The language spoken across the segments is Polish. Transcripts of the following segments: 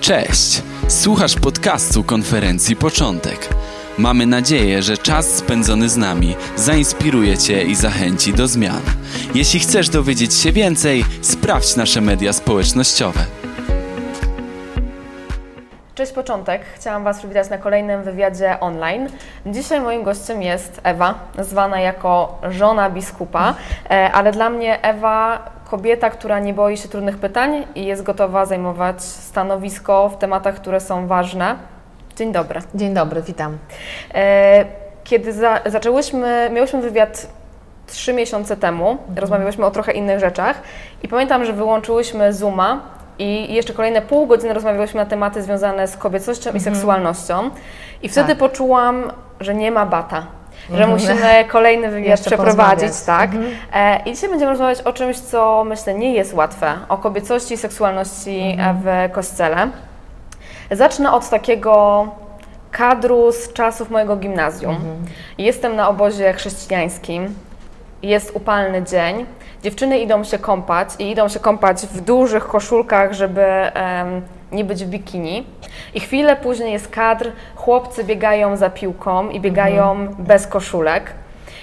Cześć! Słuchasz podcastu konferencji Początek. Mamy nadzieję, że czas spędzony z nami zainspiruje Cię i zachęci do zmian. Jeśli chcesz dowiedzieć się więcej, sprawdź nasze media społecznościowe. Cześć Początek, chciałam Was przywitać na kolejnym wywiadzie online. Dzisiaj moim gościem jest Ewa, zwana jako żona biskupa, e, ale dla mnie Ewa kobieta, która nie boi się trudnych pytań i jest gotowa zajmować stanowisko w tematach, które są ważne. Dzień dobry. Dzień dobry, witam. E, kiedy za, zaczęłyśmy, miałyśmy wywiad trzy miesiące temu, mhm. rozmawiałyśmy o trochę innych rzeczach i pamiętam, że wyłączyłyśmy Zooma i jeszcze kolejne pół godziny rozmawiałyśmy na tematy związane z kobiecością mhm. i seksualnością i wtedy tak. poczułam, że nie ma bata że mhm. musimy kolejny wywiad przeprowadzić, tak. Mhm. E, I dzisiaj będziemy rozmawiać o czymś, co myślę nie jest łatwe, o kobiecości i seksualności mhm. w Kościele. Zacznę od takiego kadru z czasów mojego gimnazjum. Mhm. Jestem na obozie chrześcijańskim, jest upalny dzień, dziewczyny idą się kąpać i idą się kąpać w dużych koszulkach, żeby um, nie być w bikini. I chwilę później jest kadr, chłopcy biegają za piłką i biegają mhm. bez koszulek.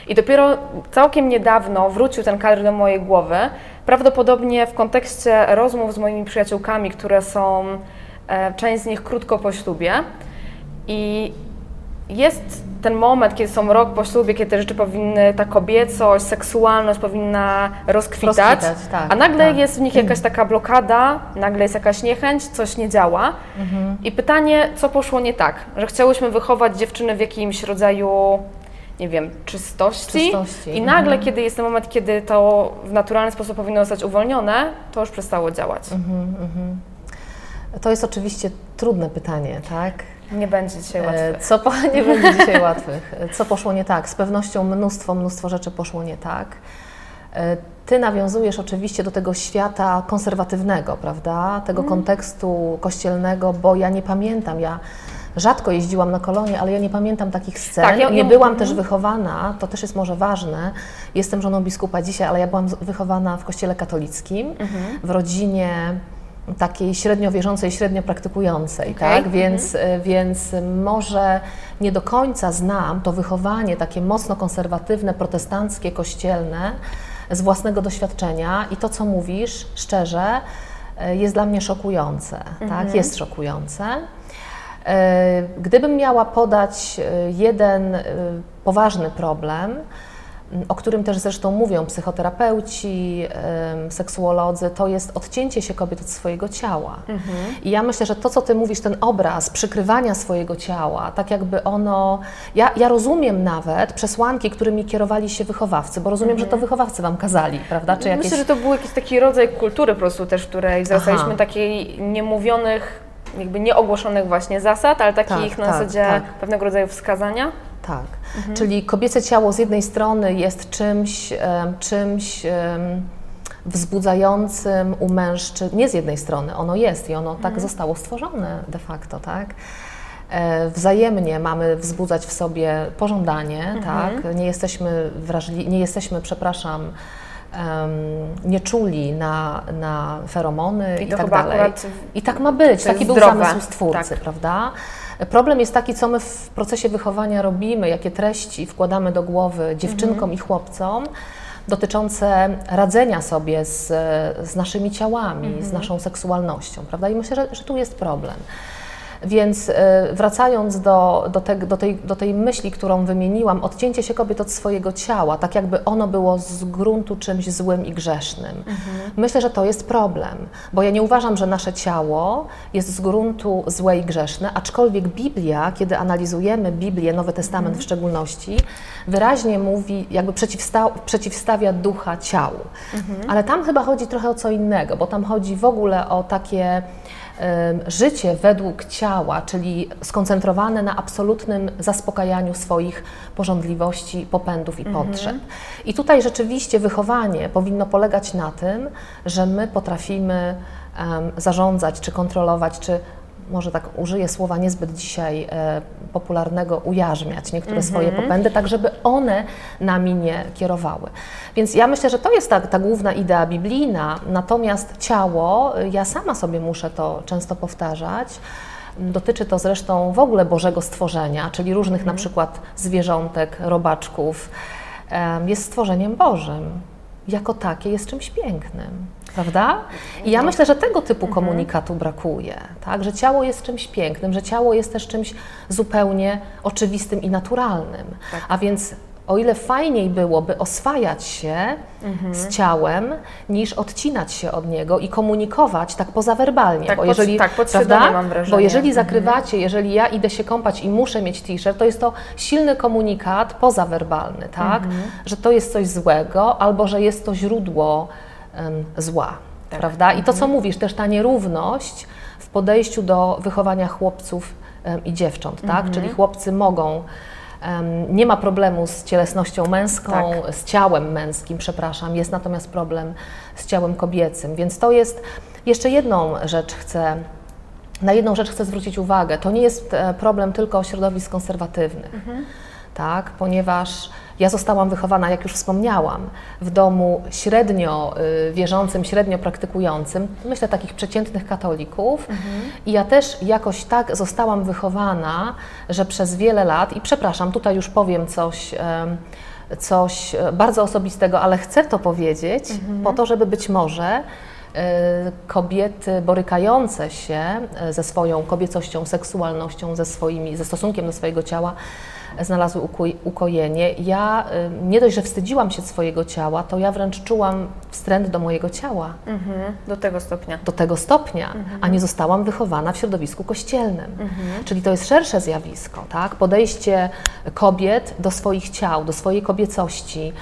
I dopiero całkiem niedawno wrócił ten kadr do mojej głowy, prawdopodobnie w kontekście rozmów z moimi przyjaciółkami, które są, e, część z nich krótko po ślubie. I jest ten moment, kiedy są rok po ślubie, kiedy te rzeczy powinny, ta kobiecość, seksualność powinna rozkwitać, rozkwitać tak, a nagle tak. jest w nich jakaś taka blokada, nagle jest jakaś niechęć, coś nie działa. Mhm. I pytanie, co poszło nie tak? Że chciałyśmy wychować dziewczyny w jakimś rodzaju nie wiem, czystości, czystości. i nagle, mhm. kiedy jest ten moment, kiedy to w naturalny sposób powinno zostać uwolnione, to już przestało działać. Mhm, mhm. To jest oczywiście trudne pytanie, tak? Nie będzie dzisiaj e, łatwych. Co po, nie będzie dzisiaj łatwych. Co poszło nie tak? Z pewnością mnóstwo, mnóstwo rzeczy poszło nie tak. E, ty nawiązujesz oczywiście do tego świata konserwatywnego, prawda? Tego mm. kontekstu kościelnego, bo ja nie pamiętam, ja rzadko jeździłam na kolonie, ale ja nie pamiętam takich scen. Tak, ja, nie byłam też mhm. wychowana, to też jest może ważne. Jestem żoną biskupa dzisiaj, ale ja byłam wychowana w kościele katolickim, mhm. w rodzinie takiej średnio wierzącej, średnio praktykującej, okay. tak? Więc, mhm. więc może nie do końca znam to wychowanie takie mocno konserwatywne, protestanckie, kościelne z własnego doświadczenia i to, co mówisz, szczerze, e, jest dla mnie szokujące, tak? mhm. tak? Jest szokujące. E, gdybym miała podać jeden poważny problem, o którym też zresztą mówią psychoterapeuci, seksuolodzy, to jest odcięcie się kobiet od swojego ciała. Mhm. I ja myślę, że to, co Ty mówisz, ten obraz przykrywania swojego ciała, tak jakby ono. Ja, ja rozumiem nawet przesłanki, którymi kierowali się wychowawcy, bo rozumiem, mhm. że to mhm. wychowawcy Wam kazali, prawda? Czy jakieś... Myślę, że to był jakiś taki rodzaj kultury po prostu też, w której wzrastaliśmy takiej niemówionych jakby nieogłoszonych właśnie zasad, ale takich tak, na tak, zasadzie tak. pewnego rodzaju wskazania. Tak, mhm. czyli kobiece ciało z jednej strony jest czymś, czymś wzbudzającym u mężczyzn, nie z jednej strony, ono jest i ono tak mhm. zostało stworzone de facto, tak? E, wzajemnie mamy wzbudzać w sobie pożądanie, mhm. tak? Nie jesteśmy wrażliwi, nie jesteśmy, przepraszam, um, nie czuli na, na feromony i, i tak dalej. I tak ma być, taki był zamysł stwórcy, tak. prawda? Problem jest taki, co my w procesie wychowania robimy, jakie treści wkładamy do głowy dziewczynkom mhm. i chłopcom dotyczące radzenia sobie z, z naszymi ciałami, mhm. z naszą seksualnością, prawda? I myślę, że, że tu jest problem. Więc e, wracając do, do, te, do, tej, do tej myśli, którą wymieniłam, odcięcie się kobiet od swojego ciała, tak jakby ono było z gruntu czymś złym i grzesznym. Mhm. Myślę, że to jest problem, bo ja nie uważam, że nasze ciało jest z gruntu złe i grzeszne, aczkolwiek Biblia, kiedy analizujemy Biblię, Nowy Testament mhm. w szczególności, wyraźnie mówi, jakby przeciwsta przeciwstawia ducha ciału. Mhm. Ale tam chyba chodzi trochę o co innego, bo tam chodzi w ogóle o takie życie według ciała, czyli skoncentrowane na absolutnym zaspokajaniu swoich porządliwości, popędów i mhm. potrzeb. I tutaj rzeczywiście wychowanie powinno polegać na tym, że my potrafimy um, zarządzać, czy kontrolować, czy może tak użyję słowa niezbyt dzisiaj e, popularnego, ujarzmiać niektóre swoje popędy, tak żeby one nami nie kierowały. Więc ja myślę, że to jest ta, ta główna idea biblijna, natomiast ciało, ja sama sobie muszę to często powtarzać, Dotyczy to zresztą w ogóle Bożego stworzenia, czyli różnych na przykład zwierzątek, robaczków. Jest stworzeniem Bożym. Jako takie jest czymś pięknym, prawda? I ja myślę, że tego typu komunikatu brakuje, tak? Że ciało jest czymś pięknym, że ciało jest też czymś zupełnie oczywistym i naturalnym. A więc o ile fajniej byłoby oswajać się z ciałem, niż odcinać się od niego i komunikować tak pozawerbalnie. Tak bo pod- jeżeli, tak, podświadomie prawda? mam wrażenie. Bo jeżeli Mhm. zakrywacie, jeżeli ja idę się kąpać i muszę mieć t-shirt, to jest to silny komunikat pozawerbalny, tak? Mhm. Że to jest coś złego albo że jest to źródło em, zła, Tak. prawda? I to, Mhm. co mówisz, też ta nierówność w podejściu do wychowania chłopców em, i dziewcząt, tak? Mhm. Czyli chłopcy mogą nie ma problemu z cielesnością męską, Tak. z ciałem męskim, przepraszam, jest natomiast problem z ciałem kobiecym. Więc to jest jeszcze jedną rzecz chcę na jedną rzecz chcę zwrócić uwagę. To nie jest e, problem tylko środowisk konserwatywnych, tak? ponieważ ja zostałam wychowana, jak już wspomniałam, w domu średnio y, wierzącym, średnio praktykującym, myślę takich przeciętnych katolików. I ja też jakoś tak zostałam wychowana, że przez wiele lat, i przepraszam, tutaj już powiem coś. Coś e, bardzo osobistego, ale chcę to powiedzieć po to, żeby być może kobiety borykające się e, ze swoją kobiecością, seksualnością, ze, swoimi, ze stosunkiem do swojego ciała znalazły ukoj- ukojenie. Ja e, nie dość, że wstydziłam się swojego ciała, to ja wręcz czułam wstręt do mojego ciała. Mhm, do tego stopnia. Do tego stopnia, a nie zostałam wychowana w środowisku kościelnym. Czyli to jest szersze zjawisko, tak? Podejście kobiet do swoich ciał, do swojej kobiecości,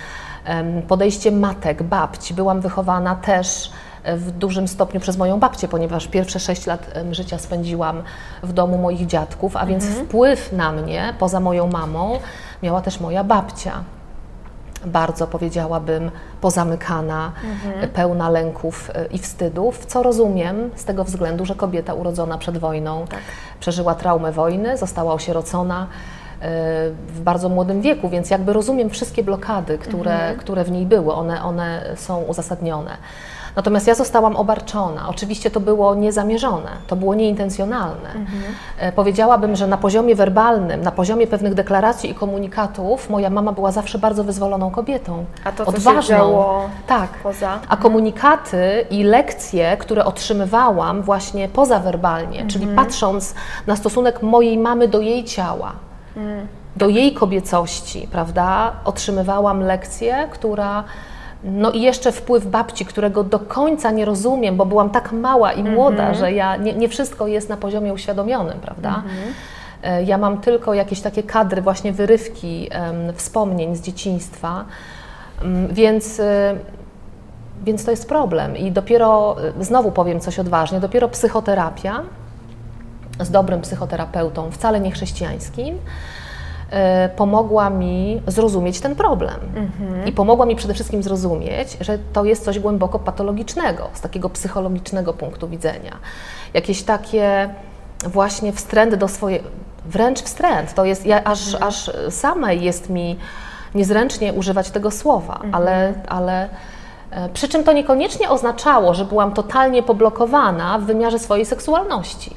podejście matek, babci. Byłam wychowana też w dużym stopniu przez moją babcię, ponieważ pierwsze sześć lat życia spędziłam w domu moich dziadków, a więc wpływ na mnie, poza moją mamą, miała też moja babcia. Bardzo powiedziałabym pozamykana, pełna lęków e, i wstydów, co rozumiem z tego względu, że kobieta urodzona przed wojną przeżyła traumę wojny, została osierocona e, w bardzo młodym wieku, więc jakby rozumiem wszystkie blokady, które, które w niej były, one, one są uzasadnione. Natomiast ja zostałam obarczona. Oczywiście to było niezamierzone, to było nieintencjonalne. E, Powiedziałabym, że na poziomie werbalnym, na poziomie pewnych deklaracji i komunikatów, moja mama była zawsze bardzo wyzwoloną kobietą. A to, co się odważną. działo tak. poza? A komunikaty i lekcje, które otrzymywałam właśnie pozawerbalnie, czyli patrząc na stosunek mojej mamy do jej ciała, do jej kobiecości, prawda, otrzymywałam lekcję, która. No i jeszcze wpływ babci, którego do końca nie rozumiem, bo byłam tak mała i młoda, że ja nie, nie wszystko jest na poziomie uświadomionym, prawda? E, Ja mam tylko jakieś takie kadry, właśnie wyrywki em, wspomnień z dzieciństwa, Mm, więc y, więc to jest problem. I dopiero, y, znowu powiem coś odważnie, dopiero psychoterapia z dobrym psychoterapeutą, wcale nie chrześcijańskim, pomogła mi zrozumieć ten problem. I pomogła mi przede wszystkim zrozumieć, że to jest coś głęboko patologicznego z takiego psychologicznego punktu widzenia. Jakieś takie właśnie wstręt do swojej, wręcz wstręt, to jest, ja, aż, aż samej jest mi niezręcznie używać tego słowa, ale, ale e, przy czym to niekoniecznie oznaczało, że byłam totalnie poblokowana w wymiarze swojej seksualności.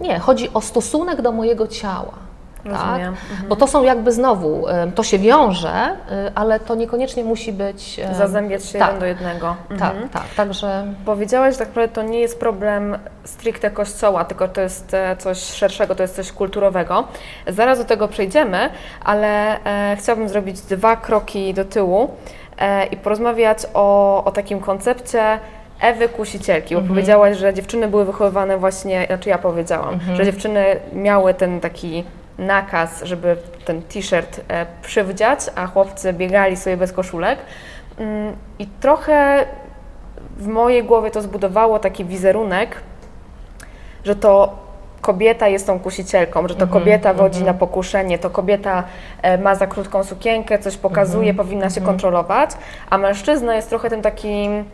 Nie, chodzi o stosunek do mojego ciała. Tak? Rozumiem. Bo to są jakby znowu, to się wiąże, e, ale to niekoniecznie musi być. Zazębiać się tak, jeden do jednego. Tak, Mhm. tak, także Powiedziałaś, że tak naprawdę to nie jest problem stricte kościoła, tylko to jest e, coś szerszego, to jest coś kulturowego. Zaraz do tego przejdziemy, ale e, chciałabym zrobić dwa kroki do tyłu e, i porozmawiać o, o takim koncepcie Ewy Kusicielki, bo powiedziałaś, że dziewczyny były wychowywane właśnie, znaczy ja powiedziałam, że dziewczyny miały ten taki nakaz, żeby ten t-shirt e, przywdziać, a chłopcy biegali sobie bez koszulek. Mm, I trochę w mojej głowie to zbudowało taki wizerunek, że to kobieta jest tą kusicielką, że to kobieta wodzi na pokuszenie, to kobieta e, ma za krótką sukienkę, coś pokazuje, powinna się kontrolować, a mężczyzna jest trochę tym takim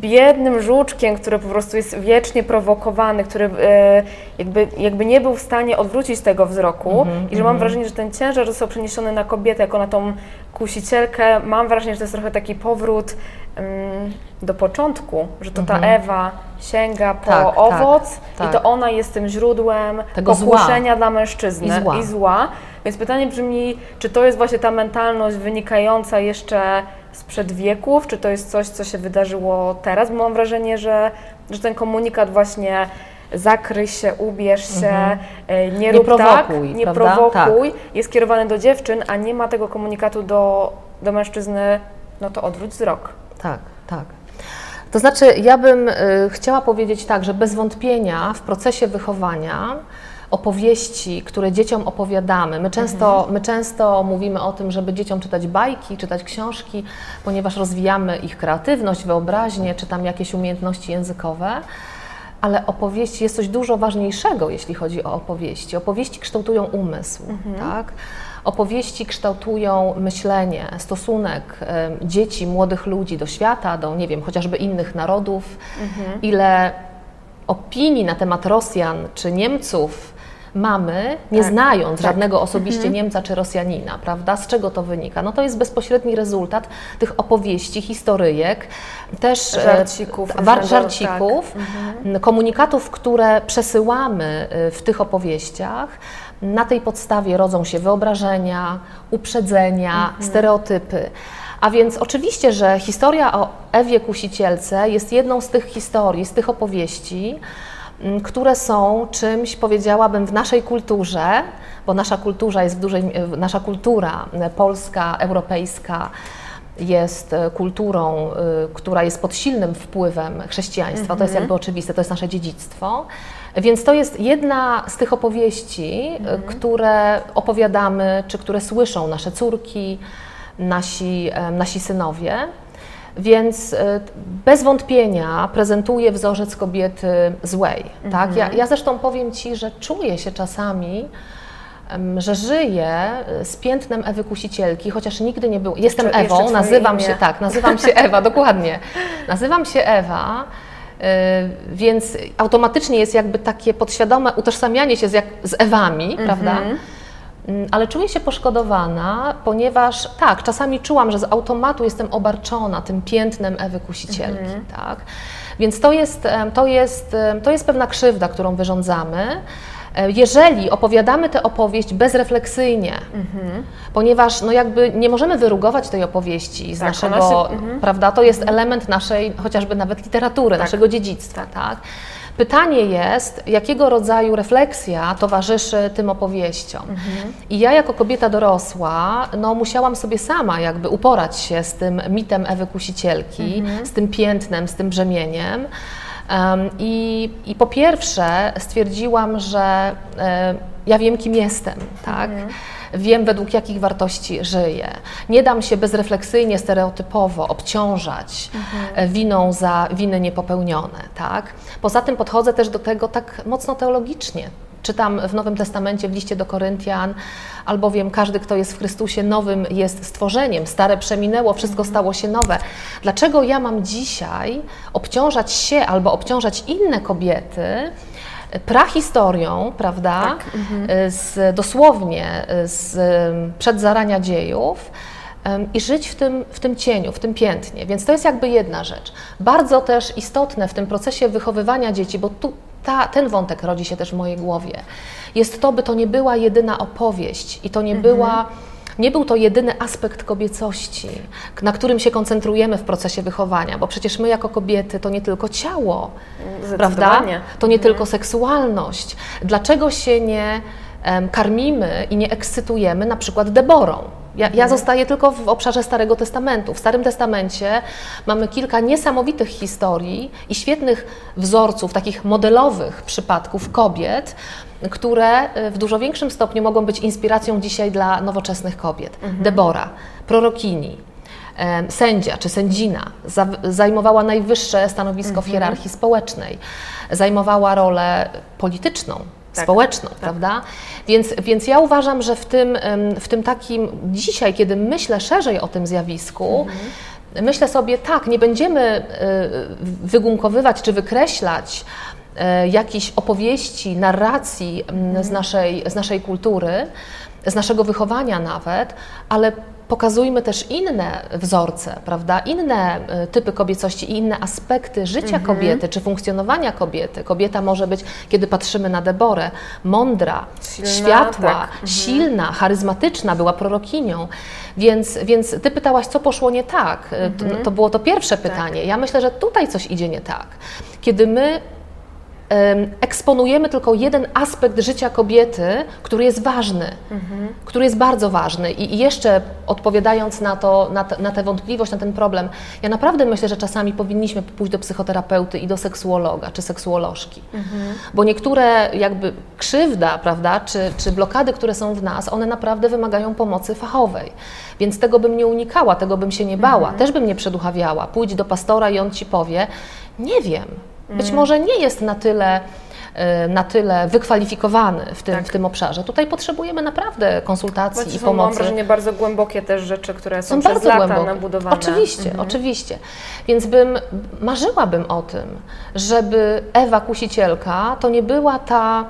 biednym żuczkiem, który po prostu jest wiecznie prowokowany, który e, jakby, jakby nie był w stanie odwrócić tego wzroku Mhm, i że mam wrażenie, że ten ciężar został przeniesiony na kobietę jako na tą kusicielkę. Mam wrażenie, że to jest trochę taki powrót mm, do początku, że to ta Ewa sięga po Mhm. Tak, owoc tak, i to ona jest tym źródłem Tego zła. pokuszenia dla mężczyzny I zła. i zła. Więc pytanie brzmi, czy to jest właśnie ta mentalność wynikająca jeszcze sprzed wieków, czy to jest coś, co się wydarzyło teraz? Bo mam wrażenie, że, że ten komunikat właśnie zakryj się, ubierz się, e, nie Nie rób tak, prowokuj, nie prawda? prowokuj, jest kierowany do dziewczyn, a nie ma tego komunikatu do, do mężczyzny, no to odwróć wzrok. Tak, tak. To znaczy, ja bym y, chciała powiedzieć tak, że bez wątpienia w procesie wychowania opowieści, które dzieciom opowiadamy, my często, my często mówimy o tym, żeby dzieciom czytać bajki, czytać książki, ponieważ rozwijamy ich kreatywność, wyobraźnię, czy tam jakieś umiejętności językowe. Ale opowieści jest coś dużo ważniejszego, jeśli chodzi o opowieści. Opowieści kształtują umysł, tak? Opowieści kształtują myślenie, stosunek em, dzieci, młodych ludzi do świata, do, nie wiem, chociażby innych narodów. Ile opinii na temat Rosjan czy Niemców mamy, nie Tak, znając tak. żadnego osobiście Niemca czy Rosjanina, prawda? Z czego to wynika? No to jest bezpośredni rezultat tych opowieści, historyjek, też e, Żarcików war, różnego, tak. żarcików, komunikatów, które przesyłamy e, w tych opowieściach. Na tej podstawie rodzą się wyobrażenia, uprzedzenia, stereotypy. A więc oczywiście, że historia o Ewie Kusicielce jest jedną z tych historii, z tych opowieści, które są czymś, powiedziałabym, w naszej kulturze, bo nasza kultura jest w dużej, nasza kultura e, polska, europejska jest e, kulturą, y, która jest pod silnym wpływem chrześcijaństwa. To jest jakby oczywiste, to jest nasze dziedzictwo. Więc to jest jedna z tych opowieści, y, które opowiadamy, czy które słyszą nasze córki, nasi, e, nasi synowie. Więc e, bez wątpienia prezentuje wzorzec kobiety złej. Tak? Ja, ja zresztą powiem Ci, że czuję się czasami, że żyję e, z piętnem Ewy Kusicielki, chociaż nigdy nie było. Jestem Ewą, nazywam imię. się tak, nazywam się Ewa, dokładnie. Nazywam się Ewa. e, Więc automatycznie jest jakby takie podświadome utożsamianie się z, jak, z Ewami, prawda? Mm, Ale czuję się poszkodowana, ponieważ tak, czasami czułam, że z automatu jestem obarczona tym piętnem Ewy Kusicielki, tak? Więc to jest, to, jest, to jest pewna krzywda, którą wyrządzamy. E, Jeżeli opowiadamy tę opowieść bezrefleksyjnie, ponieważ no jakby nie możemy wyrugować tej opowieści z Tak, naszego, się- mhm. prawda, to jest element naszej, chociażby nawet literatury, naszego dziedzictwa, tak? Pytanie jest, jakiego rodzaju refleksja towarzyszy tym opowieściom. I ja jako kobieta dorosła, no musiałam sobie sama jakby uporać się z tym mitem Ewy Kusicielki, z tym piętnem, z tym brzemieniem. Em, I, I po pierwsze stwierdziłam, że e, ja wiem, kim jestem, tak? Wiem, według jakich wartości żyję. Nie dam się bezrefleksyjnie, stereotypowo obciążać e, winą za winy niepopełnione, tak? Poza tym podchodzę też do tego tak mocno teologicznie. Czytam w Nowym Testamencie, w liście do Koryntian, albowiem każdy, kto jest w Chrystusie nowym, jest stworzeniem. Stare przeminęło, wszystko stało się nowe. Dlaczego ja mam dzisiaj obciążać się albo obciążać inne kobiety prahistorią, prawda? Z, dosłownie z przed zarania dziejów. I żyć w tym, w tym cieniu, w tym piętnie. Więc to jest jakby jedna rzecz. Bardzo też istotne w tym procesie wychowywania dzieci, bo tu ta, ten wątek rodzi się też w mojej głowie, jest to, by to nie była jedyna opowieść i to nie była. Nie był to jedyny aspekt kobiecości, na którym się koncentrujemy w procesie wychowania, bo przecież my jako kobiety to nie tylko ciało, prawda? To nie tylko seksualność. Dlaczego się nie em, karmimy i nie ekscytujemy na przykład Deborą? Ja, ja zostaję tylko w obszarze Starego Testamentu. W Starym Testamencie mamy kilka niesamowitych historii i świetnych wzorców, takich modelowych przypadków kobiet, które y, w dużo większym stopniu mogą być inspiracją dzisiaj dla nowoczesnych kobiet. Debora, prorokini, em, sędzia czy sędzina za, zajmowała najwyższe stanowisko w hierarchii społecznej, zajmowała rolę polityczną, Tak, społeczną, prawda? Więc, więc ja uważam, że w tym, w tym takim dzisiaj, kiedy myślę szerzej o tym zjawisku, myślę sobie, tak, nie będziemy y, wygumkowywać czy wykreślać y, jakichś opowieści, narracji mm, z, naszej, z naszej kultury, z naszego wychowania nawet, ale pokazujmy też inne wzorce, prawda? Inne y, typy kobiecości i inne aspekty życia Mhm. kobiety czy funkcjonowania kobiety. Kobieta może być, kiedy patrzymy na Deborę, mądra, Silna, światła, tak. Mhm. silna, charyzmatyczna, była prorokinią. Więc, więc ty pytałaś, co poszło nie tak. Y, To, Mhm. to było to pierwsze Tak. pytanie. Ja myślę, że tutaj coś idzie nie tak. Kiedy my eksponujemy tylko jeden aspekt życia kobiety, który jest ważny, który jest bardzo ważny. I, jeszcze odpowiadając na, to, na, te, na tę wątpliwość, na ten problem, ja naprawdę myślę, że czasami powinniśmy pójść do psychoterapeuty i do seksuologa czy seksuolożki. Bo niektóre jakby krzywda, prawda, czy, czy blokady, które są w nas, one naprawdę wymagają pomocy fachowej. Więc tego bym nie unikała, tego bym się nie bała, też bym nie przeduchawiała. Pójdź do pastora i on ci powie, nie wiem, być może nie jest na tyle y, na tyle wykwalifikowany w tym, Tak. w tym obszarze. Tutaj potrzebujemy naprawdę konsultacji Bo i są, mam pomocy. wrażenie, bardzo głębokie też rzeczy, które są, Są przez bardzo lata głębokie. nabudowane. Oczywiście, Mhm. oczywiście. Więc bym, marzyłabym o tym, żeby Ewa Kusicielka to nie była ta,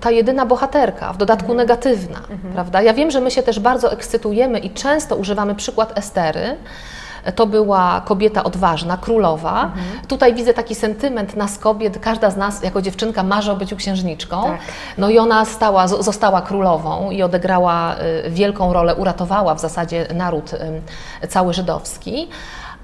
ta jedyna bohaterka, w dodatku Mhm. negatywna, prawda? Ja wiem, że my się też bardzo ekscytujemy i często używamy przykład Estery, to była kobieta odważna, królowa. Mhm. Tutaj widzę taki sentyment nas kobiet. Każda z nas jako dziewczynka marzy o byciu księżniczką. Tak. No i ona stała, została królową i odegrała y, wielką rolę, uratowała w zasadzie naród y, cały żydowski.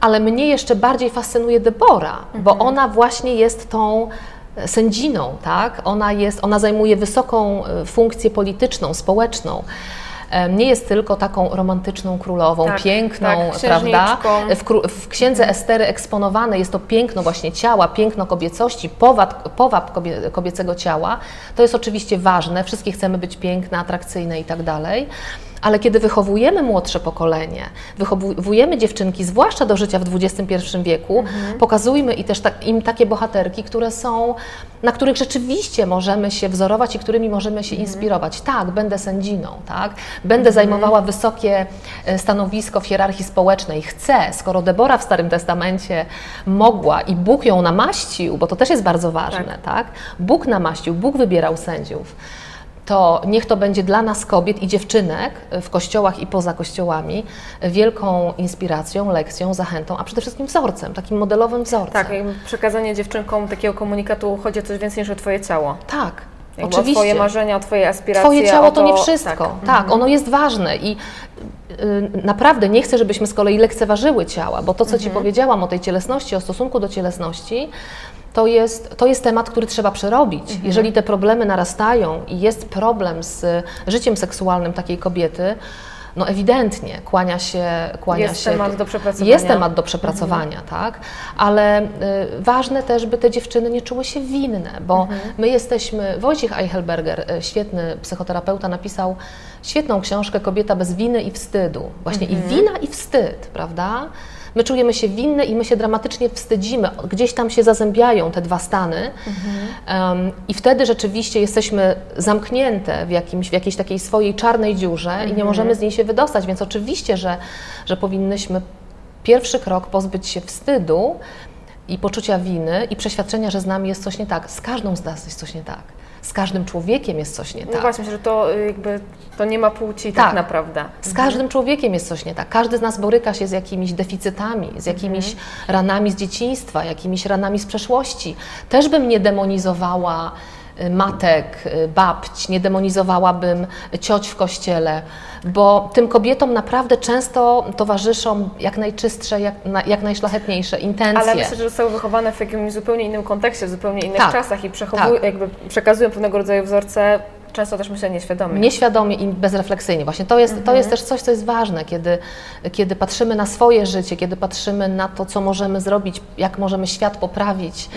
Ale mnie jeszcze bardziej fascynuje Debora, bo ona właśnie jest tą e, sędziną, tak? Ona, jest, ona zajmuje wysoką y, funkcję polityczną, społeczną. E, Nie jest tylko taką romantyczną królową, Tak, piękną, tak, prawda? W, w księdze Estery eksponowane jest to piękno właśnie ciała, piękno kobiecości, powab, powab kobie, kobiecego ciała. To jest oczywiście ważne, wszystkie chcemy być piękne, atrakcyjne i tak dalej. Ale kiedy wychowujemy młodsze pokolenie, wychowujemy dziewczynki, zwłaszcza do życia w XXI wieku, Mhm. pokazujmy i też tak, im takie bohaterki, które są, na których rzeczywiście możemy się wzorować i którymi możemy Mhm. się inspirować. Tak, będę sędziną, tak? Będę zajmowała wysokie e, stanowisko w hierarchii społecznej. Chcę, skoro Debora w Starym Testamencie mogła i Bóg ją namaścił, bo to też jest bardzo ważne, tak? Bóg namaścił, Bóg wybierał sędziów to niech to będzie dla nas kobiet i dziewczynek w kościołach i poza kościołami wielką inspiracją, lekcją, zachętą, a przede wszystkim wzorcem, takim modelowym wzorcem. Tak, przekazanie dziewczynkom takiego komunikatu chodzi o coś więcej niż o Twoje ciało. Tak, Jakby oczywiście. O Twoje marzenia, o Twoje aspiracje. Twoje ciało o to nie wszystko. Tak. Tak, ono jest ważne i y, naprawdę nie chcę, żebyśmy z kolei lekceważyły ciała, bo to, co Ci powiedziałam o tej cielesności, o stosunku do cielesności, to jest, to jest temat, który trzeba przerobić. Jeżeli te problemy narastają i jest problem z życiem seksualnym takiej kobiety, no ewidentnie kłania się, kłania Jest się temat do przepracowania. Jest temat do przepracowania, tak, ale y, ważne też, by te dziewczyny nie czuły się winne, bo my jesteśmy, Wojciech Eichelberger, y, świetny psychoterapeuta, napisał świetną książkę Kobieta bez winy i wstydu. Właśnie i wina i wstyd, prawda? My czujemy się winne i my się dramatycznie wstydzimy. Gdzieś tam się zazębiają te dwa stany Em, i wtedy rzeczywiście jesteśmy zamknięte w, jakimś, w jakiejś takiej swojej czarnej dziurze i nie możemy z niej się wydostać, więc oczywiście, że, że powinnyśmy pierwszy krok pozbyć się wstydu i poczucia winy i przeświadczenia, że z nami jest coś nie tak. Z każdą z nas jest coś nie tak. Z każdym człowiekiem jest coś nie No tak. właśnie, że to y, jakby to nie ma płci tak, Tak. naprawdę. Z każdym człowiekiem jest coś nie tak. Każdy z nas boryka się z jakimiś deficytami, z jakimiś ranami z dzieciństwa, jakimiś ranami z przeszłości. Też bym nie demonizowała matek, y, babć, nie demonizowałabym cioć w kościele, bo tym kobietom naprawdę często towarzyszą jak najczystsze, jak, jak najszlachetniejsze intencje. Ale myślę, że zostały wychowane w jakimś zupełnie innym kontekście, w zupełnie innych Tak. czasach i Tak. jakby przekazują pewnego rodzaju wzorce, często też myślę nieświadomie. Nieświadomie i bezrefleksyjnie. Właśnie to jest, to jest też coś, co jest ważne, kiedy, kiedy patrzymy na swoje życie, kiedy patrzymy na to, co możemy zrobić, jak możemy świat poprawić,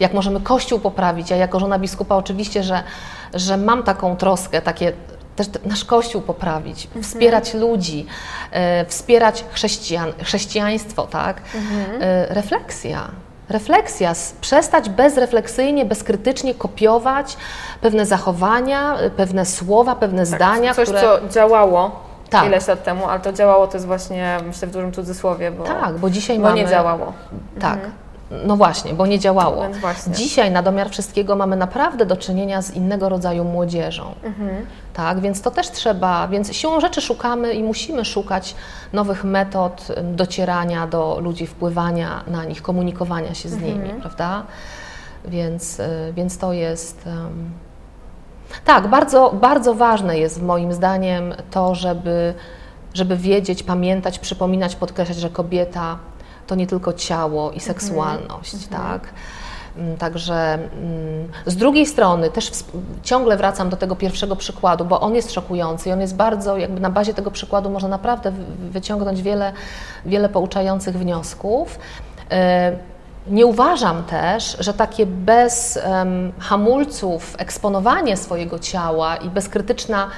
jak możemy Kościół poprawić. Ja jako żona biskupa oczywiście, że, że mam taką troskę, takie też nasz Kościół poprawić, wspierać ludzi, e, wspierać chrześcijan, chrześcijaństwo, tak? E, refleksja. Refleksja, przestać bezrefleksyjnie, bezkrytycznie kopiować pewne zachowania, pewne słowa, pewne Tak, zdania, Coś, które co działało Tak. ileś lat temu, ale to działało, to jest właśnie, myślę, w dużym cudzysłowie, bo, Tak, bo dzisiaj bo mamy... nie działało. Tak. No właśnie, bo nie działało. Dzisiaj na domiar wszystkiego mamy naprawdę do czynienia z innego rodzaju młodzieżą. Mhm. Tak, więc to też trzeba, więc siłą rzeczy szukamy i musimy szukać nowych metod docierania do ludzi, wpływania na nich, komunikowania się z Mhm. nimi, prawda? Więc, y, więc to jest. em, tak, bardzo, bardzo ważne jest moim zdaniem to, żeby, żeby wiedzieć, pamiętać, przypominać, podkreślać, że kobieta to nie tylko ciało i seksualność, tak? Mm, Także mm, z drugiej strony też ciągle wracam do tego pierwszego przykładu, bo on jest szokujący i on jest bardzo, jakby na bazie tego przykładu można naprawdę wy- wyciągnąć wiele, wiele pouczających wniosków. E, Nie uważam też, że takie bez hamulców eksponowanie swojego ciała i bezkrytyczna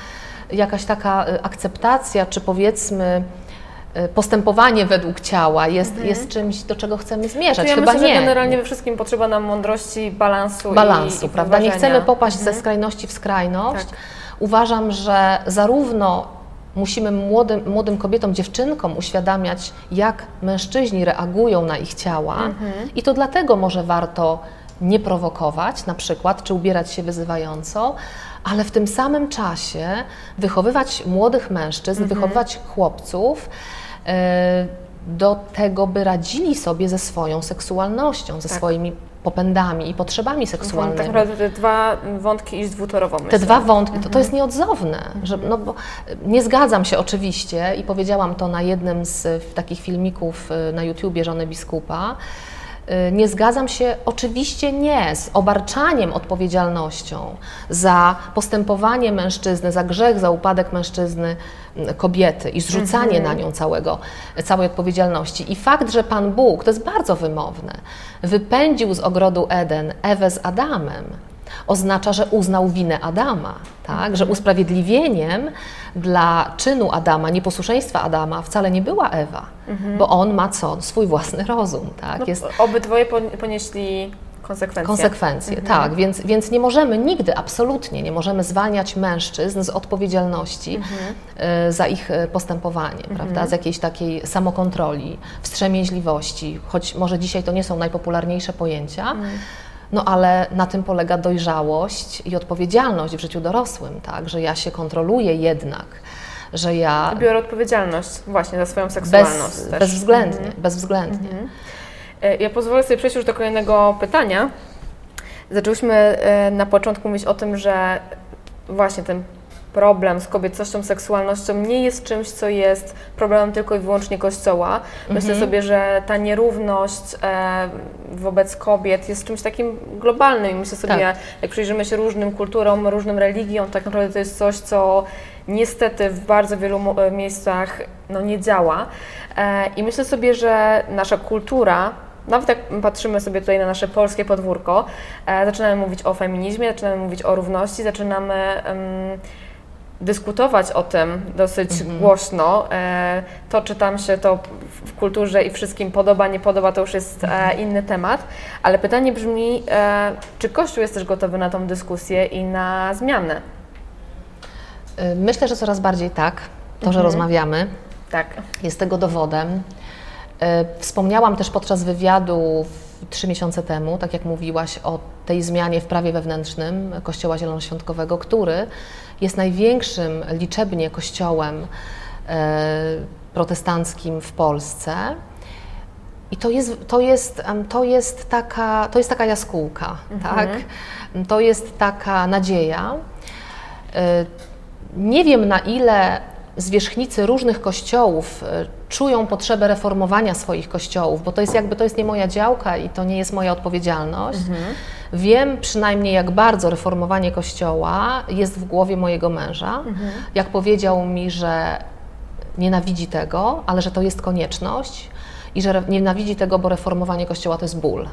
jakaś taka e, akceptacja, czy powiedzmy postępowanie według ciała jest, jest czymś, do czego chcemy zmierzać. Ja Chyba myślę, nie. że generalnie we wszystkim potrzeba nam mądrości, balansu, balansu, i, i prawda? Nie chcemy popaść ze skrajności w skrajność. Tak. Uważam, że zarówno musimy młodym, młodym kobietom, dziewczynkom uświadamiać, jak mężczyźni reagują na ich ciała i to dlatego może warto nie prowokować na przykład, czy ubierać się wyzywająco, ale w tym samym czasie wychowywać młodych mężczyzn, wychowywać chłopców do tego, by radzili sobie ze swoją seksualnością, ze Tak. swoimi popędami i potrzebami Tak seksualnymi. naprawdę te dwa wątki iść dwutorowo, myślę. Te dwa wątki, to, to jest nieodzowne. Że, no bo nie zgadzam się oczywiście i powiedziałam to na jednym z y, takich filmików na YouTubie żony biskupa. Y, Nie zgadzam się oczywiście nie z obarczaniem odpowiedzialnością za postępowanie mężczyzny, za grzech, za upadek mężczyzny m, kobiety i zrzucanie na nią całego, całej odpowiedzialności. I fakt, że Pan Bóg, to jest bardzo wymowne, wypędził z ogrodu Eden Ewę z Adamem, oznacza, że uznał winę Adama, tak? że usprawiedliwieniem dla czynu Adama, nieposłuszeństwa Adama wcale nie była Ewa, bo on ma co? Swój własny rozum. Tak? No, Jest Obydwoje pon- ponieśli konsekwencje. konsekwencje, tak, więc, więc nie możemy nigdy, absolutnie nie możemy zwalniać mężczyzn z odpowiedzialności e, za ich e, postępowanie, prawda, z jakiejś takiej samokontroli, wstrzemięźliwości, choć może dzisiaj to nie są najpopularniejsze pojęcia, no ale na tym polega dojrzałość i odpowiedzialność w życiu dorosłym, tak, że ja się kontroluję jednak, że ja Biorę odpowiedzialność właśnie za swoją seksualność bez, też. bezwzględnie, bezwzględnie. E, Ja pozwolę sobie przejść już do kolejnego pytania. Zaczęłyśmy e, na początku mówić o tym, że właśnie ten problem z kobiecością, seksualnością nie jest czymś, co jest problemem tylko i wyłącznie Kościoła. Myślę sobie, że ta nierówność e, wobec kobiet jest czymś takim globalnym i myślę sobie, Tak. jak przyjrzymy się różnym kulturom, różnym religiom, tak naprawdę to jest coś, co niestety w bardzo wielu e, miejscach no, nie działa. E, I myślę sobie, że nasza kultura, nawet jak patrzymy sobie tutaj na nasze polskie podwórko, e, zaczynamy mówić o feminizmie, zaczynamy mówić o równości, zaczynamy em, dyskutować o tym dosyć głośno. E, to, czy tam się to w- kulturze i wszystkim podoba, nie podoba, to już jest e, inny temat. Ale pytanie brzmi, e, czy Kościół jest też gotowy na tą dyskusję i na zmianę? Myślę, że coraz bardziej tak, to, że rozmawiamy, Tak. jest tego dowodem. Wspomniałam też podczas wywiadu w- trzy miesiące temu, tak jak mówiłaś, o tej zmianie w prawie wewnętrznym Kościoła Zielonoświątkowego, który jest największym liczebnie kościołem e, protestanckim w Polsce. I to jest, to jest, to jest, taka, to jest taka jaskółka, tak? To jest taka nadzieja. E, Nie wiem, na ile zwierzchnicy różnych kościołów e, czują potrzebę reformowania swoich kościołów, bo to jest jakby to jest nie moja działka i to nie jest moja odpowiedzialność. Wiem przynajmniej, jak bardzo reformowanie kościoła jest w głowie mojego męża. Jak powiedział mi, że nienawidzi tego, ale że to jest konieczność i że nienawidzi tego, bo reformowanie kościoła to jest ból.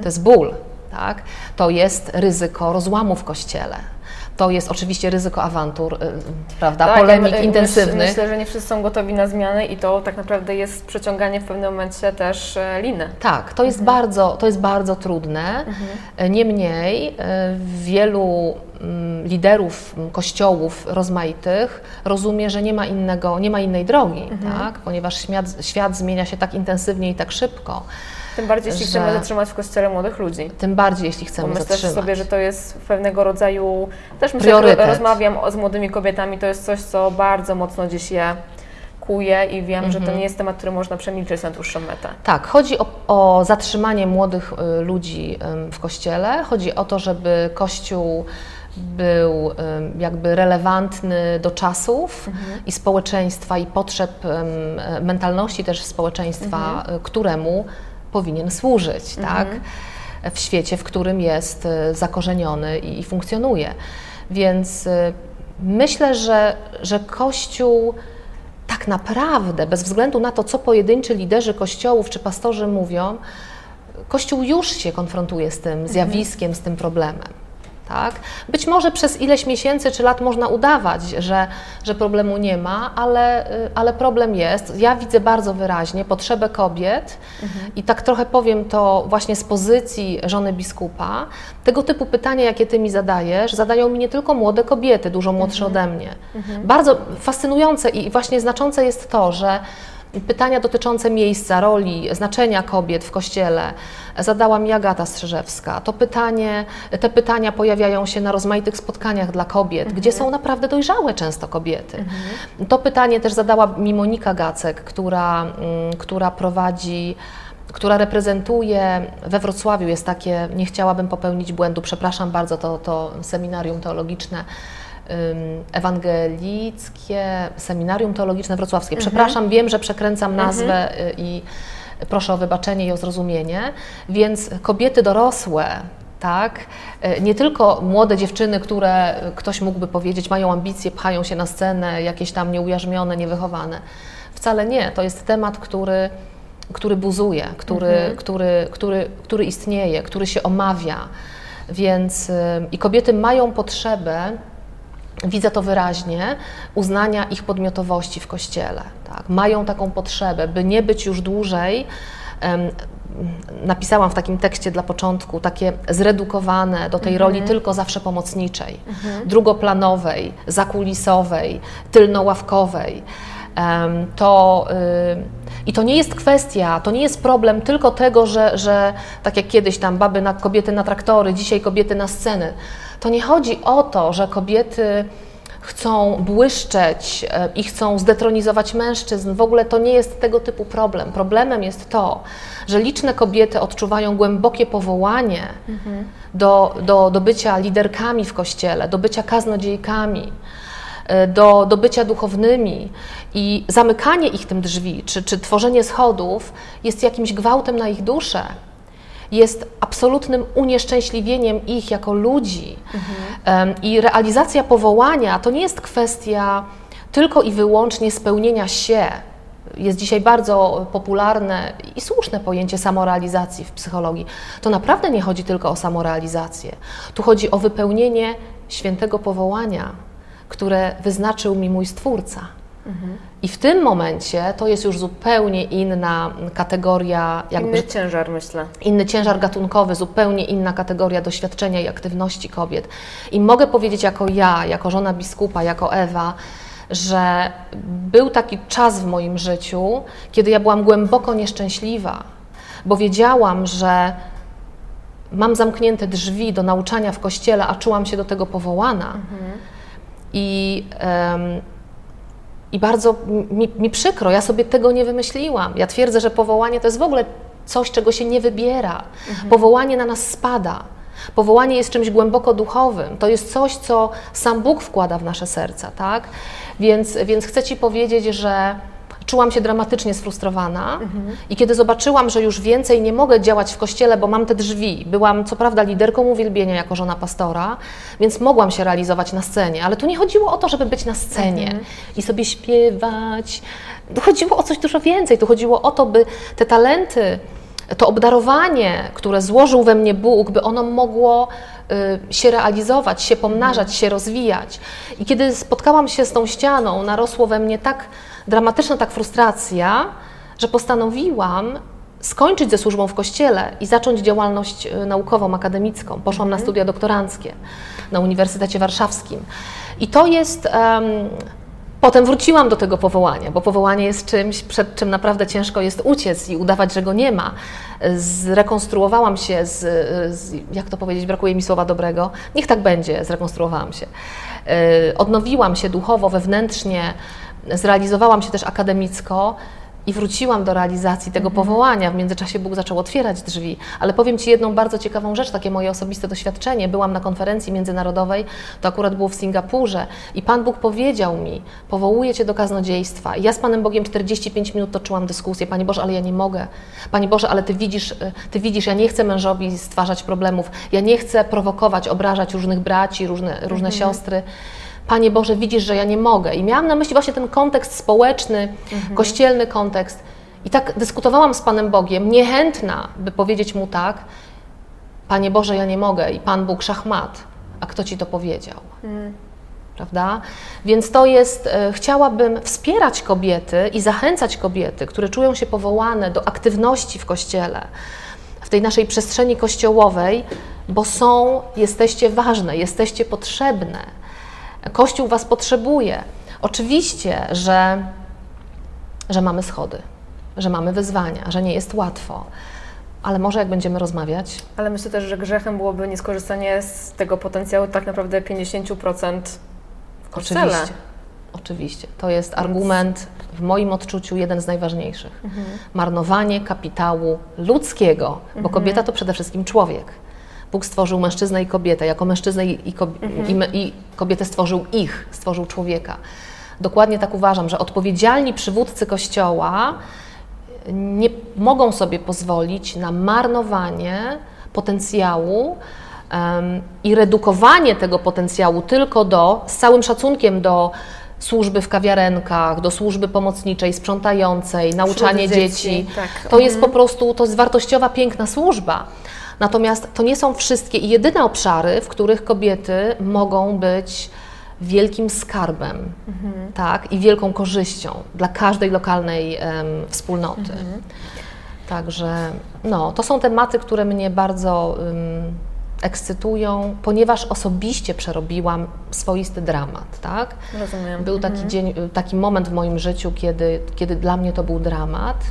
To jest ból, tak? To jest ryzyko rozłamu w kościele. To jest oczywiście ryzyko awantur, y, prawda, Tak, polemik ja my- intensywnych. Myślę, myślę, że nie wszyscy są gotowi na zmiany i to tak naprawdę jest przeciąganie w pewnym momencie też e, liny. Tak, to jest, bardzo, to jest bardzo trudne. Niemniej e, wielu mm, liderów kościołów rozmaitych rozumie, że nie ma, innego, nie ma innej drogi, tak? ponieważ świat, świat zmienia się tak intensywnie i tak szybko. Tym bardziej, jeśli Że- chcemy zatrzymać w kościele młodych ludzi. Tym bardziej, jeśli Bo chcemy myślę zatrzymać. sobie, że to jest pewnego rodzaju, też myślę, Priorytet. rozmawiam o- z młodymi kobietami, to jest coś, co bardzo mocno dziś je kuje i wiem, że to nie jest temat, który można przemilczeć na dłuższą metę. Tak, chodzi o, o zatrzymanie młodych y, ludzi w kościele. Chodzi o to, żeby kościół był jakby relevantny do czasów i społeczeństwa i potrzeb mentalności też społeczeństwa, y, któremu powinien służyć, tak? W świecie, w którym jest y, zakorzeniony i, i funkcjonuje. Więc y, myślę, że, że Kościół tak naprawdę, bez względu na to, co pojedynczy liderzy kościołów czy pastorzy mówią, Kościół już się konfrontuje z tym zjawiskiem, z tym problemem. Tak? Być może przez ileś miesięcy czy lat można udawać, że, że problemu nie ma, ale, y, ale problem jest. Ja widzę bardzo wyraźnie potrzebę kobiet i tak trochę powiem to właśnie z pozycji żony biskupa. Tego typu pytania, jakie ty mi zadajesz, zadają mi nie tylko młode kobiety, dużo młodsze ode mnie. Bardzo fascynujące i właśnie znaczące jest to, że Pytania dotyczące miejsca, roli, znaczenia kobiet w kościele. Zadała mi Agata Strzyżewska. To pytanie, te pytania pojawiają się na rozmaitych spotkaniach dla kobiet, gdzie są naprawdę dojrzałe często kobiety. To pytanie też zadała mi Monika Gacek, która, mm, która prowadzi która reprezentuje we Wrocławiu, jest takie, nie chciałabym popełnić błędu, przepraszam bardzo, to, to seminarium teologiczne, ewangelickie, seminarium teologiczne wrocławskie. Przepraszam, wiem, że przekręcam nazwę y, i proszę o wybaczenie i o zrozumienie. Więc kobiety dorosłe, tak, y, nie tylko młode dziewczyny, które ktoś mógłby powiedzieć mają ambicje, pchają się na scenę, jakieś tam nieujarzmione, niewychowane. Wcale nie. To jest temat, który który buzuje, który, który, który, który istnieje, który się omawia. Więc y, i kobiety mają potrzebę, widzę to wyraźnie, uznania ich podmiotowości w kościele. Tak? Mają taką potrzebę, by nie być już dłużej. napisałam w takim tekście dla początku takie zredukowane do tej roli tylko zawsze pomocniczej, drugoplanowej, zakulisowej, tylnoławkowej. To, y, I to nie jest kwestia, to nie jest problem tylko tego, że, że tak jak kiedyś tam baby na kobiety na traktory, dzisiaj kobiety na sceny. To nie chodzi o to, że kobiety chcą błyszczeć e, i chcą zdetronizować mężczyzn. W ogóle to nie jest tego typu problem. Problemem jest to, że liczne kobiety odczuwają głębokie powołanie do, do, do bycia liderkami w kościele, do bycia kaznodziejkami do, do bycia duchownymi i zamykanie ich tym drzwi, czy, czy tworzenie schodów jest jakimś gwałtem na ich duszę, jest absolutnym unieszczęśliwieniem ich jako ludzi. Em, I realizacja powołania to nie jest kwestia tylko i wyłącznie spełnienia się. Jest dzisiaj bardzo popularne i słuszne pojęcie samorealizacji w psychologii. To naprawdę nie chodzi tylko o samorealizację. Tu chodzi o wypełnienie świętego powołania, które wyznaczył mi mój Stwórca. I w tym momencie to jest już zupełnie inna kategoria, jakby Inny ciężar, myślę. inny ciężar gatunkowy, zupełnie inna kategoria doświadczenia i aktywności kobiet. I mogę powiedzieć jako ja, jako żona biskupa, jako Ewa, że był taki czas w moim życiu, kiedy ja byłam głęboko nieszczęśliwa, bo wiedziałam, że mam zamknięte drzwi do nauczania w kościele, a czułam się do tego powołana. I, em, I bardzo mi, mi przykro, ja sobie tego nie wymyśliłam. Ja twierdzę, że powołanie to jest w ogóle coś, czego się nie wybiera. Powołanie na nas spada. Powołanie jest czymś głęboko duchowym. To jest coś, co sam Bóg wkłada w nasze serca, tak? Więc, więc chcę Ci powiedzieć, że czułam się dramatycznie sfrustrowana i kiedy zobaczyłam, że już więcej nie mogę działać w kościele, bo mam te drzwi, byłam co prawda liderką uwielbienia jako żona pastora, więc mogłam się realizować na scenie, ale tu nie chodziło o to, żeby być na scenie i sobie śpiewać. Tu chodziło o coś dużo więcej, tu chodziło o to, by te talenty to obdarowanie, które złożył we mnie Bóg, by ono mogło y, się realizować, się pomnażać, się rozwijać. I kiedy spotkałam się z tą ścianą, narosło we mnie tak dramatyczna tak frustracja, że postanowiłam skończyć ze służbą w kościele i zacząć działalność y, naukową, akademicką. Poszłam na studia doktoranckie na Uniwersytecie Warszawskim. I to jest. em, Potem wróciłam do tego powołania, bo powołanie jest czymś, przed czym naprawdę ciężko jest uciec i udawać, że go nie ma. Zrekonstruowałam się z, z jak to powiedzieć, brakuje mi słowa dobrego, niech tak będzie, zrekonstruowałam się. Y, Odnowiłam się duchowo, wewnętrznie, zrealizowałam się też akademicko i wróciłam do realizacji tego powołania. W międzyczasie Bóg zaczął otwierać drzwi. Ale powiem Ci jedną bardzo ciekawą rzecz, takie moje osobiste doświadczenie. Byłam na konferencji międzynarodowej, to akurat było w Singapurze i Pan Bóg powiedział mi, powołuję Cię do kaznodziejstwa. I ja z Panem Bogiem 45 minut toczyłam dyskusję. Panie Boże, ale ja nie mogę. Panie Boże, ale Ty widzisz, y, Ty widzisz, ja nie chcę mężowi stwarzać problemów. Ja nie chcę prowokować, obrażać różnych braci, różne, różne siostry. Panie Boże, widzisz, że ja nie mogę. I miałam na myśli właśnie ten kontekst społeczny, kościelny kontekst. I tak dyskutowałam z Panem Bogiem, niechętna, by powiedzieć Mu tak, Panie Boże, ja nie mogę i Pan Bóg szachmat. A kto Ci to powiedział? Prawda? Więc to jest, e, chciałabym wspierać kobiety i zachęcać kobiety, które czują się powołane do aktywności w Kościele, w tej naszej przestrzeni kościołowej, bo są, jesteście ważne, jesteście potrzebne. Kościół Was potrzebuje. Oczywiście, że, że mamy schody, że mamy wyzwania, że nie jest łatwo, ale może jak będziemy rozmawiać, Ale myślę też, że grzechem byłoby nieskorzystanie z tego potencjału tak naprawdę 50% w kościele. Oczywiście. Oczywiście. To jest argument w moim odczuciu jeden z najważniejszych. Marnowanie kapitału ludzkiego, bo kobieta to przede wszystkim człowiek. Bóg stworzył mężczyznę i kobietę. Jako mężczyznę i, i, kob- i, me- i kobietę stworzył ich, stworzył człowieka. Dokładnie tak uważam, że odpowiedzialni przywódcy Kościoła nie mogą sobie pozwolić na marnowanie potencjału em, i redukowanie tego potencjału tylko do, z całym szacunkiem do służby w kawiarenkach, do służby pomocniczej, sprzątającej, nauczanie dzieci, dzieci. tak. To jest po prostu, to jest wartościowa, piękna służba. Natomiast to nie są wszystkie i jedyne obszary, w których kobiety mogą być wielkim skarbem tak, i wielką korzyścią dla każdej lokalnej em, wspólnoty. Także no, to są tematy, które mnie bardzo ekscytują, ponieważ osobiście przerobiłam swoisty dramat. Tak? Rozumiem. Był taki, dzień, taki moment w moim życiu, kiedy, kiedy dla mnie to był dramat.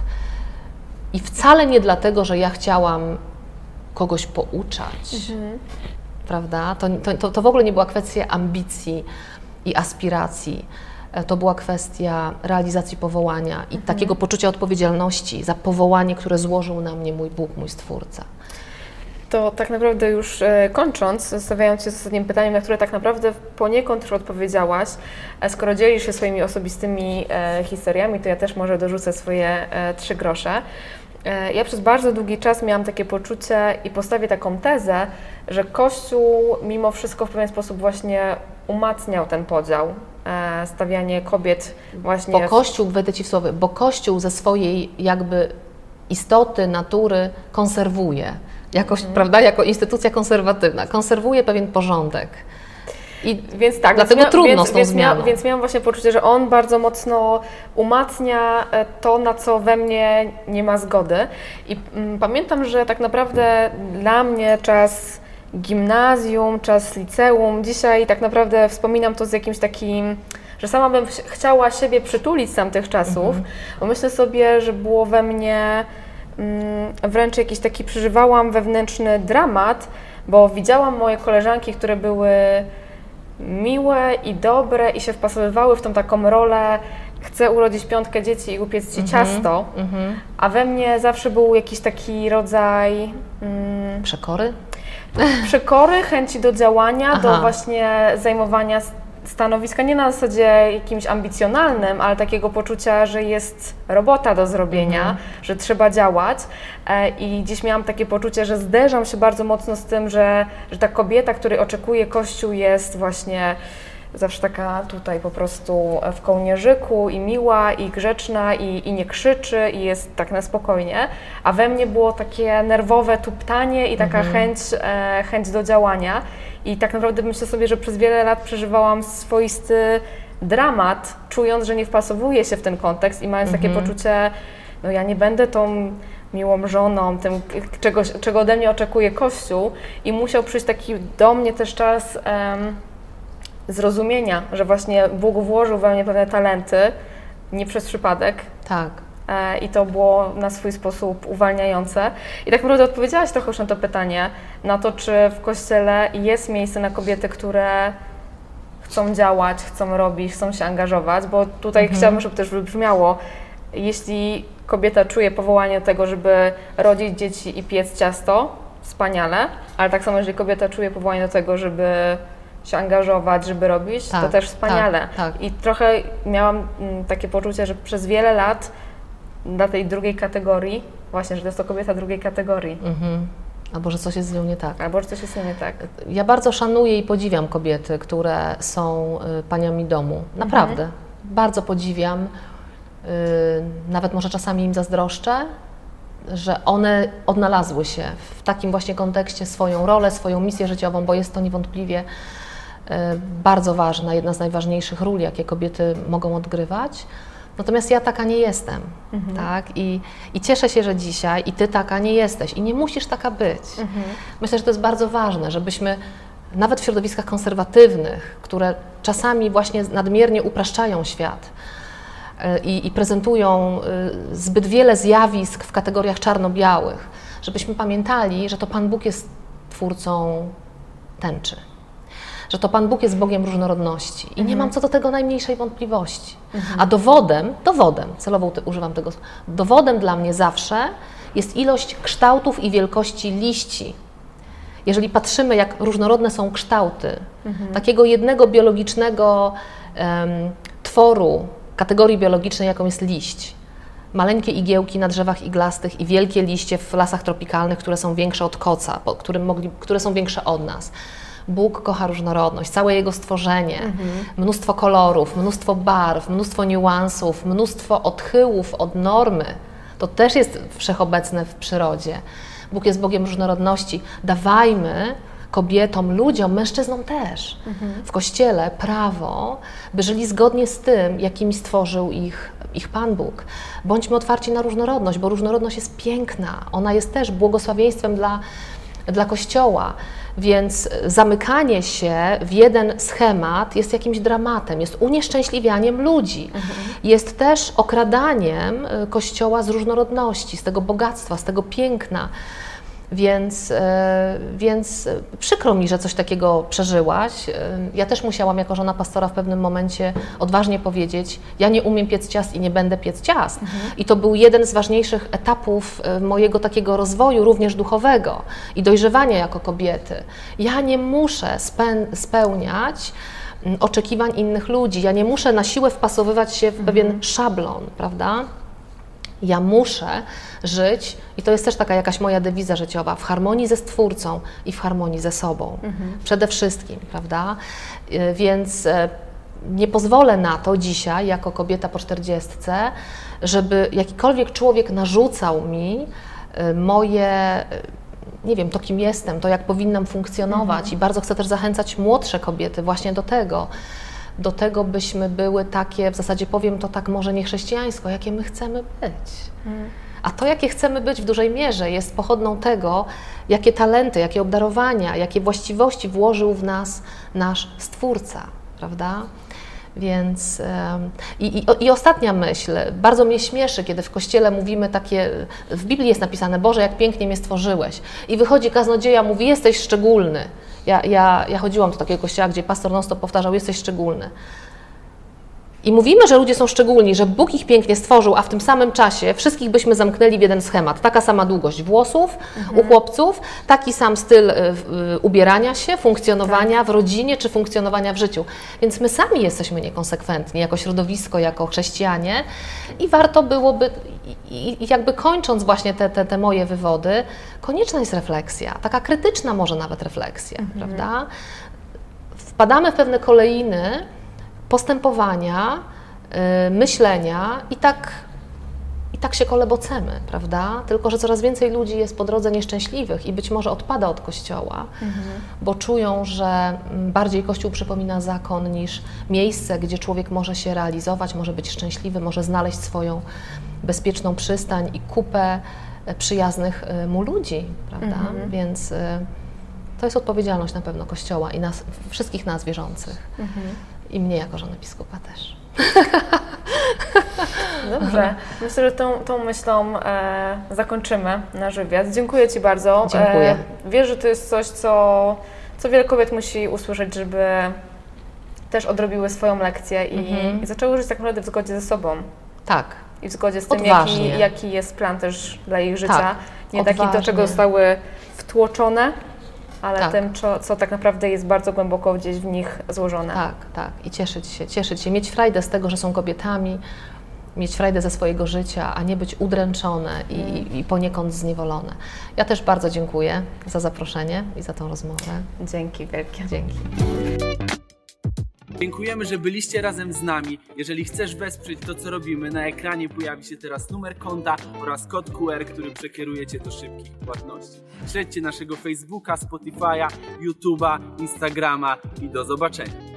I wcale nie dlatego, że ja chciałam kogoś pouczać, prawda? To, to- to, w ogóle nie była kwestia ambicji i aspiracji. E, To była kwestia realizacji powołania i takiego poczucia odpowiedzialności za powołanie, które złożył na mnie mój Bóg, mój Stwórca. To tak naprawdę już e, kończąc, zostawiając się z ostatnim pytaniem, na które tak naprawdę poniekąd już odpowiedziałaś, e, skoro dzielisz się swoimi osobistymi historiami, to ja też może dorzucę swoje trzy grosze. E, Ja przez bardzo długi czas miałam takie poczucie i postawię taką tezę, że Kościół mimo wszystko w pewien sposób właśnie umacniał ten podział, e, stawianie kobiet właśnie Bo Kościół, wejdę Ci w słowo, bo Kościół ze swojej jakby istoty, natury konserwuje, jakoś, prawda, jako instytucja konserwatywna, konserwuje pewien porządek. I Więc tak, Dlatego więc trudno więc, z tą więc, mia- zmianą. więc miałam właśnie poczucie, że on bardzo mocno umacnia e, to, na co we mnie nie ma zgody. I mm, pamiętam, że tak naprawdę dla mnie czas gimnazjum, czas liceum, dzisiaj tak naprawdę wspominam to z jakimś takim, że sama bym ch- chciała siebie przytulić z tamtych czasów, Mhm. bo myślę sobie, że było we mnie mm, wręcz jakiś taki, przeżywałam wewnętrzny dramat, bo widziałam moje koleżanki, które były miłe i dobre i się wpasowywały w tą taką rolę chcę urodzić piątkę dzieci i upiec ci ciasto, mhm. a we mnie zawsze był jakiś taki rodzaj mm, przekory? przekory, chęci do działania, do Aha. właśnie zajmowania stanowiska, nie na zasadzie jakimś ambicjonalnym, ale takiego poczucia, że jest robota do zrobienia, Mhm. że trzeba działać. E, I dziś miałam takie poczucie, że zderzam się bardzo mocno z tym, że, że ta kobieta, której oczekuje Kościół, jest właśnie zawsze taka tutaj po prostu w kołnierzyku i miła, i grzeczna, i, i nie krzyczy, i jest tak na spokojnie, a we mnie było takie nerwowe tuptanie i taka chęć, e, chęć do działania. I tak naprawdę myślę sobie, że przez wiele lat przeżywałam swoisty dramat, czując, że nie wpasowuję się w ten kontekst i mając takie poczucie, no ja nie będę tą miłą żoną, tym, czego, czego ode mnie oczekuje Kościół. I musiał przyjść taki do mnie też czas em, zrozumienia, że właśnie Bóg włożył we mnie pewne talenty, nie przez przypadek, Tak. E, i to było na swój sposób uwalniające. I tak naprawdę odpowiedziałaś trochę już na to pytanie, na to, czy w Kościele jest miejsce na kobiety, które chcą działać, chcą robić, chcą się angażować, bo tutaj chciałabym, żeby też wybrzmiało, jeśli kobieta czuje powołanie do tego, żeby rodzić dzieci i piec ciasto, wspaniale, ale tak samo, jeżeli kobieta czuje powołanie do tego, żeby się angażować, żeby robić, to Tak, też wspaniale. tak, tak. I trochę miałam mm, takie poczucie, że przez wiele lat dla tej drugiej kategorii, właśnie, że to jest to kobieta drugiej kategorii, Mhm. Albo że coś jest z nią nie tak. albo że coś jest nie tak. Ja bardzo szanuję i podziwiam kobiety, które są y, paniami domu. Naprawdę. Bardzo podziwiam. Y, Nawet może czasami im zazdroszczę, że one odnalazły się w takim właśnie kontekście swoją rolę, swoją misję życiową, bo jest to niewątpliwie bardzo ważna, jedna z najważniejszych ról, jakie kobiety mogą odgrywać. Natomiast ja taka nie jestem, tak? I, I cieszę się, że dzisiaj i ty taka nie jesteś i nie musisz taka być. Myślę, że to jest bardzo ważne, żebyśmy nawet w środowiskach konserwatywnych, które czasami właśnie nadmiernie upraszczają świat y, i, i prezentują y, zbyt wiele zjawisk w kategoriach czarno-białych, żebyśmy pamiętali, że to Pan Bóg jest twórcą tęczy. Że to Pan Bóg jest Bogiem różnorodności i nie mam co do tego najmniejszej wątpliwości. A dowodem, dowodem, celowo używam tego, słowa, dowodem dla mnie zawsze jest ilość kształtów i wielkości liści. Jeżeli patrzymy, jak różnorodne są kształty takiego jednego biologicznego em, tworu, kategorii biologicznej, jaką jest liść, maleńkie igiełki na drzewach iglastych i wielkie liście w lasach tropikalnych, które są większe od koca, mogli, które są większe od nas. Bóg kocha różnorodność, całe Jego stworzenie, mnóstwo kolorów, mnóstwo barw, mnóstwo niuansów, mnóstwo odchyłów od normy. To też jest wszechobecne w przyrodzie. Bóg jest Bogiem różnorodności. Dawajmy kobietom, ludziom, mężczyznom też w Kościele prawo, by żyli zgodnie z tym, jakimi stworzył ich, ich Pan Bóg. Bądźmy otwarci na różnorodność, bo różnorodność jest piękna. Ona jest też błogosławieństwem dla, dla Kościoła. Więc zamykanie się w jeden schemat jest jakimś dramatem, jest unieszczęśliwianiem ludzi. Jest też okradaniem y, Kościoła z różnorodności, z tego bogactwa, z tego piękna. Więc, e, więc przykro mi, że coś takiego przeżyłaś. E, Ja też musiałam jako żona pastora w pewnym momencie odważnie powiedzieć, ja nie umiem piec ciast i nie będę piec ciast. I to był jeden z ważniejszych etapów e, mojego takiego rozwoju, również duchowego i dojrzewania jako kobiety. Ja nie muszę spełniać mm, oczekiwań innych ludzi. Ja nie muszę na siłę wpasowywać się w pewien szablon, prawda? Ja muszę żyć, i to jest też taka jakaś moja dewiza życiowa, w harmonii ze Stwórcą i w harmonii ze sobą. Przede wszystkim, prawda? Y, Więc e, nie pozwolę na to dzisiaj, jako kobieta po czterdziestce, żeby jakikolwiek człowiek narzucał mi y, moje, y, nie wiem, to kim jestem, to jak powinnam funkcjonować. I bardzo chcę też zachęcać młodsze kobiety właśnie do tego, do tego, byśmy były takie, w zasadzie powiem to tak może niechrześcijańsko, jakie my chcemy być. A to, jakie chcemy być w dużej mierze, jest pochodną tego, jakie talenty, jakie obdarowania, jakie właściwości włożył w nas nasz Stwórca, prawda? Więc i, i, i ostatnia myśl, bardzo mnie śmieszy, kiedy w kościele mówimy takie, w Biblii jest napisane, Boże, jak pięknie mnie stworzyłeś. I wychodzi kaznodzieja, mówi, jesteś szczególny. Ja, ja, ja chodziłam do takiego kościoła, gdzie pastor non powtarzał, jesteś szczególny. I mówimy, że ludzie są szczególni, że Bóg ich pięknie stworzył, a w tym samym czasie wszystkich byśmy zamknęli w jeden schemat. Taka sama długość włosów u chłopców, taki sam styl y, y, ubierania się, funkcjonowania w rodzinie czy funkcjonowania w życiu. Więc my sami jesteśmy niekonsekwentni jako środowisko, jako chrześcijanie i warto byłoby, i, i jakby kończąc właśnie te, te, te moje wywody, konieczna jest refleksja, taka krytyczna może nawet refleksja, prawda? wpadamy w pewne kolejny postępowania, y, myślenia i tak, i tak się kolebocemy, prawda? Tylko, że coraz więcej ludzi jest po drodze nieszczęśliwych i być może odpada od Kościoła, bo czują, że mm, bardziej Kościół przypomina zakon niż miejsce, gdzie człowiek może się realizować, może być szczęśliwy, może znaleźć swoją bezpieczną przystań i kupę e, przyjaznych e, mu ludzi, prawda? Więc e, to jest odpowiedzialność na pewno Kościoła i nas, wszystkich nas wierzących. I mnie jako żony biskupa też. Dobrze. Myślę, że tą, tą myślą e, zakończymy nasz wywiad. Dziękuję Ci bardzo. Dziękuję. E, wierzę, że to jest coś, co, co wiele kobiet musi usłyszeć, żeby też odrobiły swoją lekcję i, Mhm. i zaczęły żyć tak naprawdę w zgodzie ze sobą. Tak, I w zgodzie z tym, Odważnie. jaki, jaki jest plan też dla ich życia. Tak, Nie taki, do odważnie. czego zostały wtłoczone, ale Tak. tym, co, co tak naprawdę jest bardzo głęboko gdzieś w nich złożone. tak, tak. I cieszyć się, cieszyć się, mieć frajdę z tego, że są kobietami, mieć frajdę ze swojego życia, a nie być udręczone i, i, i poniekąd zniewolone. Ja też bardzo dziękuję za zaproszenie i za tą rozmowę. Dzięki wielkie. Dzięki. Dziękujemy, że byliście razem z nami. Jeżeli chcesz wesprzeć to, co robimy, na ekranie pojawi się teraz numer konta oraz kod QR, który przekieruje Cię do szybkich płatności. Śledźcie naszego Facebooka, Spotify'a, YouTube'a, Instagrama i do zobaczenia.